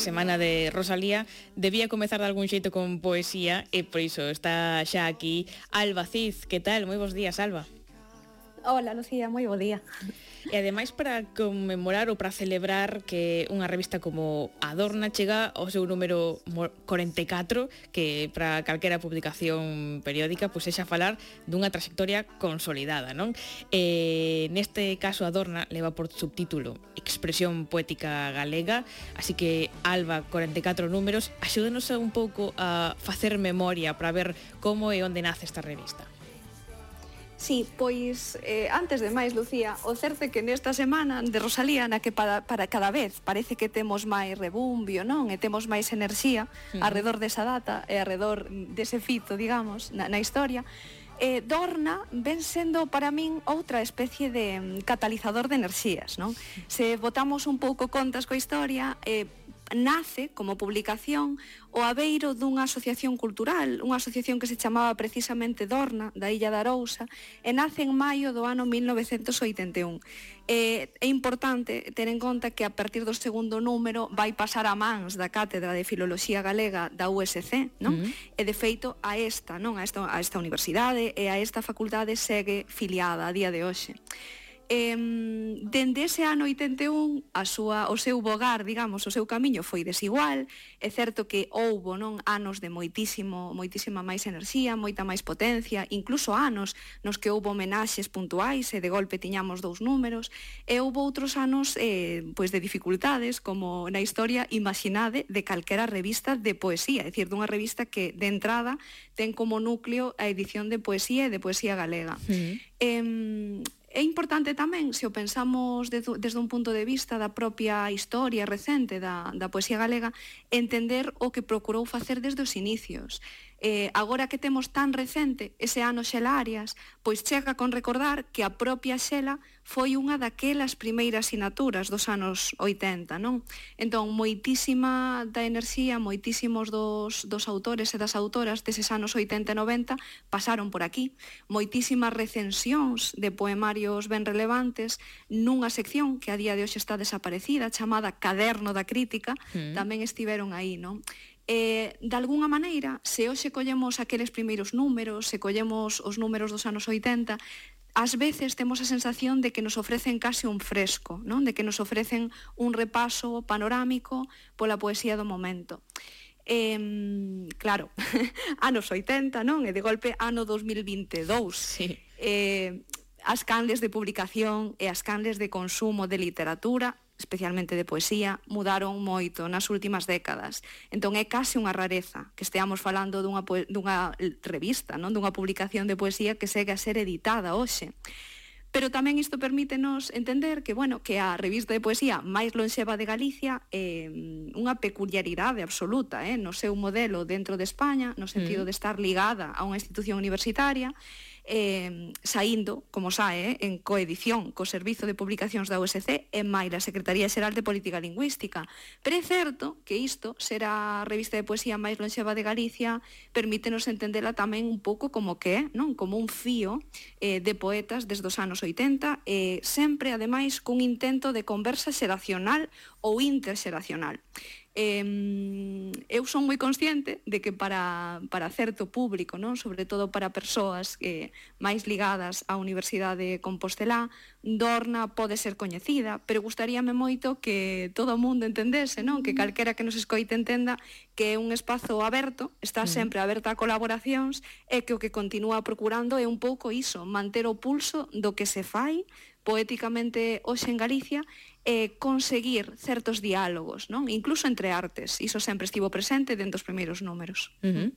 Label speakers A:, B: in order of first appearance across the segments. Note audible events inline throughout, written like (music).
A: semana de Rosalía debía comezar de algún xeito con poesía e por iso está xa aquí Alba Cid. Que tal? Moi bons días, Alba.
B: Hola, Lucía, moi bo día.
A: E ademais para conmemorar ou para celebrar que unha revista como Adorna chega ao seu número 44, que para calquera publicación periódica pois pues, xa falar dunha trayectoria consolidada, non? E neste caso Adorna leva por subtítulo Expresión poética galega, así que Alba 44 números, axúdanos un pouco a facer memoria para ver como e onde nace esta revista.
B: Sí, pois eh, antes de máis, Lucía, o certo que nesta semana de Rosalía na que para, para cada vez parece que temos máis rebumbio, non? E temos máis enerxía mm. uh -huh. alrededor desa data e alrededor dese fito, digamos, na, na historia. Eh, Dorna ven sendo para min outra especie de catalizador de enerxías, non? Se botamos un pouco contas coa historia, eh, nace como publicación o aveiro dunha asociación cultural, unha asociación que se chamaba precisamente Dorna, da Illa da Arousa, e nace en maio do ano 1981. Eh, é importante ter en conta que a partir do segundo número vai pasar a mans da Cátedra de Filoloxía Galega da USC, non? Uh -huh. E de feito a esta, non? A esta, a esta universidade e a esta facultade segue filiada a día de hoxe. Eh, dende ese ano 81 a súa, o seu bogar, digamos, o seu camiño foi desigual, é certo que houbo non anos de moitísimo, moitísima máis enerxía, moita máis potencia, incluso anos nos que houbo homenaxes puntuais e de golpe tiñamos dous números, e houbo outros anos eh, pois de dificultades, como na historia imaginade de calquera revista de poesía, é dicir, dunha revista que de entrada ten como núcleo a edición de poesía e de poesía galega. Sí. Eh, É importante tamén, se o pensamos desde, desde un punto de vista da propia historia recente da, da poesía galega, entender o que procurou facer desde os inicios. Eh, agora que temos tan recente ese ano Xela Arias, pois chega con recordar que a propia Xela foi unha daquelas primeiras sinaturas dos anos 80, non? Entón, moitísima da enerxía, moitísimos dos, dos autores e das autoras deses anos 80 e 90 pasaron por aquí. Moitísimas recensións de poemarios ben relevantes nunha sección que a día de hoxe está desaparecida, chamada Caderno da Crítica, mm. tamén estiveron aí, non? Eh, de alguna maneira, se hoxe collemos aqueles primeiros números, se collemos os números dos anos 80, ás veces temos a sensación de que nos ofrecen case un fresco, non? de que nos ofrecen un repaso panorámico pola poesía do momento. Eh, claro, (laughs) anos 80, non? E de golpe ano 2022. Sí. Eh, as canles de publicación e as canles de consumo de literatura especialmente de poesía, mudaron moito nas últimas décadas. Entón é case unha rareza que esteamos falando dunha, dunha revista, non dunha publicación de poesía que segue a ser editada hoxe. Pero tamén isto permítenos entender que, bueno, que a revista de poesía máis lonxeva de Galicia é unha peculiaridade absoluta eh, no seu modelo dentro de España, no sentido mm. de estar ligada a unha institución universitaria, eh, saindo, como sae, eh, en coedición co Servizo de Publicacións da USC e máis a Secretaría Xeral de Política Lingüística. Pero é certo que isto será a revista de poesía máis lonxeva de Galicia, permítenos entendela tamén un pouco como que é, non? como un fío eh, de poetas desde os anos 80, eh, sempre, ademais, cun intento de conversa xeracional ou interxeracional eh, eu son moi consciente de que para, para certo público, non? sobre todo para persoas eh, máis ligadas á Universidade de Compostelá, Dorna pode ser coñecida, pero gustaríame moito que todo o mundo entendese, non? que mm. calquera que nos escoite entenda que é un espazo aberto, está mm. sempre aberta a colaboracións e que o que continúa procurando é un pouco iso, manter o pulso do que se fai, poéticamente hoxe en Galicia eh, conseguir certos diálogos, non? Incluso entre artes, iso sempre estivo presente dentro dos primeiros números.
A: Uh -huh.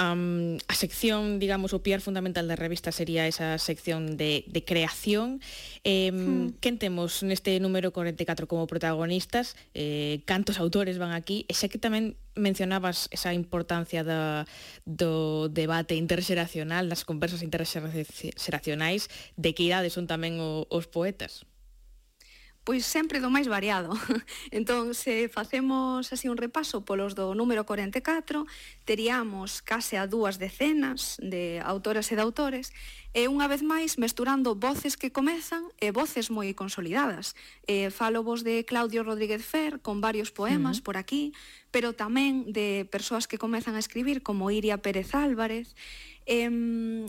A: um, a sección, digamos, o piar fundamental da revista sería esa sección de, de creación. Eh, hmm. Quen temos neste número 44 como protagonistas? Eh, cantos autores van aquí? E xa que tamén mencionabas esa importancia da, do debate interxeracional, das conversas interxeracionais, de que idade son tamén o, os poetas?
B: Pois sempre do máis variado. (laughs) Entón, se facemos así un repaso polos do número 44, teríamos case a dúas decenas de autoras e de autores, e unha vez máis mesturando voces que comezan e voces moi consolidadas. E falo vos de Claudio Rodríguez Fer con varios poemas uh -huh. por aquí, pero tamén de persoas que comezan a escribir como Iria Pérez Álvarez, eh,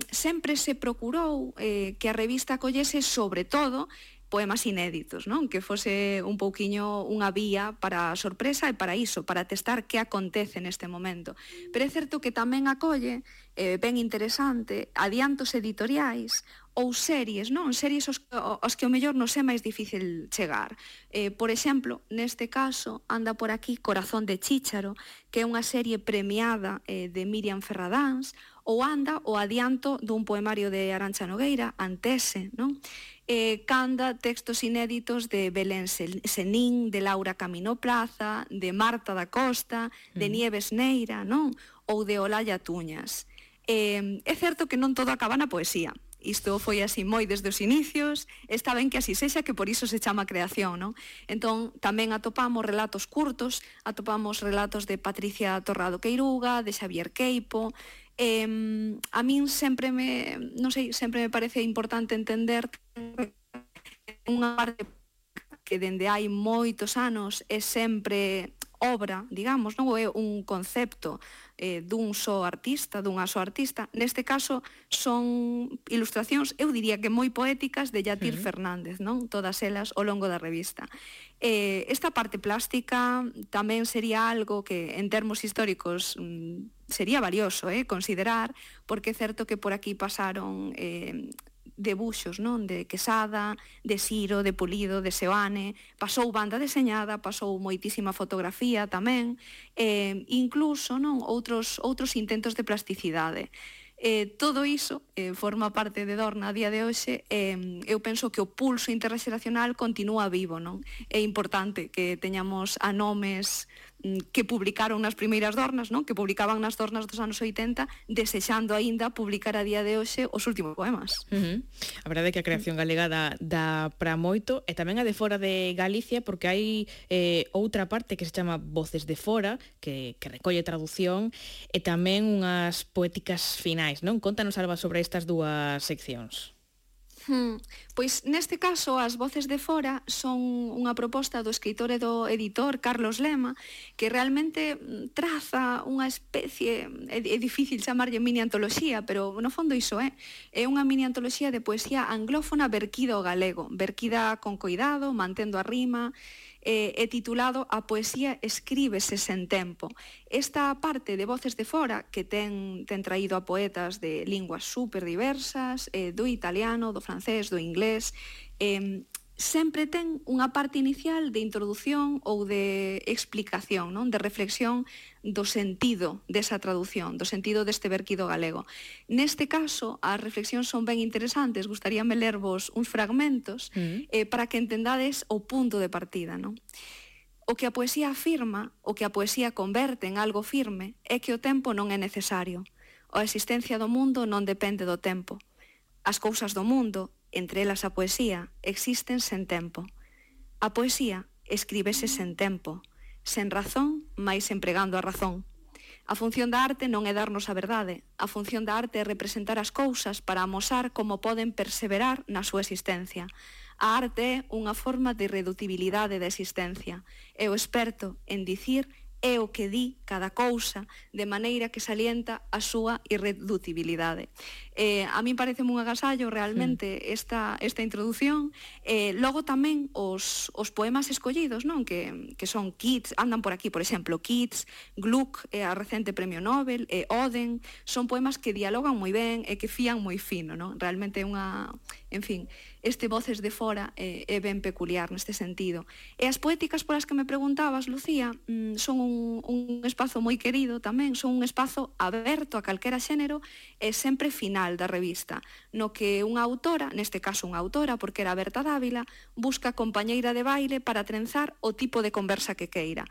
B: sempre se procurou eh, que a revista collese sobre todo poemas inéditos, non? Que fose un pouquiño unha vía para a sorpresa e para iso, para testar que acontece neste momento. Pero é certo que tamén acolle, eh, ben interesante, adiantos editoriais ou series, non? Series os, os que o mellor non é máis difícil chegar. Eh, por exemplo, neste caso, anda por aquí Corazón de Chícharo, que é unha serie premiada eh, de Miriam Ferradáns, ou anda o adianto dun poemario de Arancha Nogueira, Antese, non? eh, canda textos inéditos de Belén Senín, de Laura Camino Plaza, de Marta da Costa, de mm. Nieves Neira, non? Ou de Olalla Tuñas. Eh, é certo que non todo acaba na poesía. Isto foi así moi desde os inicios, está ben que así sexa, que por iso se chama creación, non? Entón, tamén atopamos relatos curtos, atopamos relatos de Patricia Torrado Queiruga, de Xavier Queipo, Eh, a min sempre me, non sei, sempre me parece importante entender unha parte que dende hai moitos anos é sempre obra, digamos, non é un concepto eh, dun só artista, dunha só artista. Neste caso son ilustracións, eu diría que moi poéticas de Yatir sí. Fernández, non? Todas elas ao longo da revista. Eh, esta parte plástica tamén sería algo que en termos históricos mm, sería valioso eh, considerar, porque é certo que por aquí pasaron eh, debuxos non de Quesada, de Siro, de Pulido, de Seoane, pasou banda deseñada, pasou moitísima fotografía tamén, eh, incluso non outros, outros intentos de plasticidade. Eh, todo iso eh, forma parte de Dorna a día de hoxe eh, eu penso que o pulso interxeracional continúa vivo non é importante que teñamos a nomes Mm, que publicaron nas primeiras dornas, non? que publicaban nas dornas dos anos 80, desexando aínda publicar a día de hoxe os últimos poemas.
A: Uh -huh. A verdade é que a creación galega da, da pra moito, e tamén a de fora de Galicia, porque hai eh, outra parte que se chama Voces de Fora, que, que recolle traducción, e tamén unhas poéticas finais, non? Contanos, Alba, sobre estas dúas seccións.
B: Hmm. Pois neste caso as voces de fora son unha proposta do escritor e do editor Carlos Lema que realmente mm, traza unha especie, é, é difícil chamarlle mini antoloxía, pero no fondo iso é, é unha mini antoloxía de poesía anglófona verquida ao galego, verquida con coidado, mantendo a rima, eh, é titulado A poesía escríbese sen tempo. Esta parte de Voces de Fora, que ten, ten traído a poetas de linguas super diversas, eh, do italiano, do francés, do inglés, eh, sempre ten unha parte inicial de introdución ou de explicación, non? de reflexión do sentido desa traducción, do sentido deste verquido galego. Neste caso, as reflexións son ben interesantes, gustaríame lervos uns fragmentos mm. eh, para que entendades o punto de partida. Non? O que a poesía afirma, o que a poesía converte en algo firme, é que o tempo non é necesario. A existencia do mundo non depende do tempo. As cousas do mundo, entre elas a poesía, existen sen tempo. A poesía escríbese sen tempo, sen razón, máis empregando a razón. A función da arte non é darnos a verdade, a función da arte é representar as cousas para amosar como poden perseverar na súa existencia. A arte é unha forma de irreductibilidade da existencia. É o experto en dicir é o que di cada cousa de maneira que salienta a súa irreducibilidade. Eh, a min parece un agasallo realmente sí. esta, esta introdución. Eh, logo tamén os, os poemas escollidos, non que, que son Keats, andan por aquí, por exemplo, Keats, Gluck, eh, a recente Premio Nobel, eh, Oden, son poemas que dialogan moi ben e que fían moi fino, non? Realmente é unha En fin, este Voces de Fora é, eh, é ben peculiar neste sentido. E as poéticas polas que me preguntabas, Lucía, mm, son un, un espazo moi querido tamén, son un espazo aberto a calquera xénero e sempre final da revista, no que unha autora, neste caso unha autora, porque era Berta Dávila, busca compañeira de baile para trenzar o tipo de conversa que queira.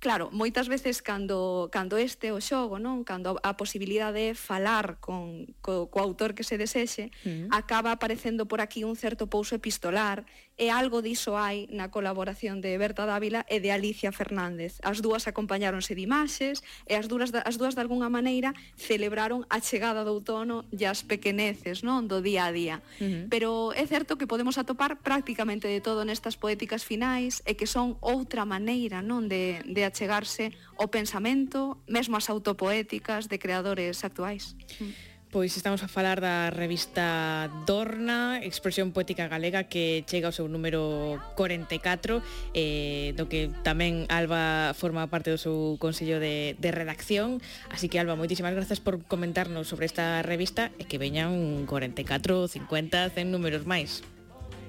B: Claro, moitas veces cando, cando este o xogo, non cando a posibilidade de falar con, co, co autor que se desexe, mm. acaba aparecendo por aquí un certo pouso epistolar e algo diso hai na colaboración de Berta Dávila e de Alicia Fernández. As dúas acompañáronse de imaxes e as dúas, as dúas de alguna maneira celebraron a chegada do outono e as pequeneces non do día a día. Uh -huh. Pero é certo que podemos atopar prácticamente de todo nestas poéticas finais e que son outra maneira non de, de achegarse ao pensamento, mesmo as autopoéticas de creadores actuais. Uh -huh.
A: Pois estamos a falar da revista Dorna, Expresión Poética Galega, que chega ao seu número 44, eh, do que tamén Alba forma parte do seu Consello de, de Redacción. Así que, Alba, moitísimas grazas por comentarnos sobre esta revista e que veñan 44, 50, 100 números máis.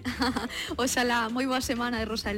A: (laughs)
B: Oxalá, moi boa semana, Rosalía.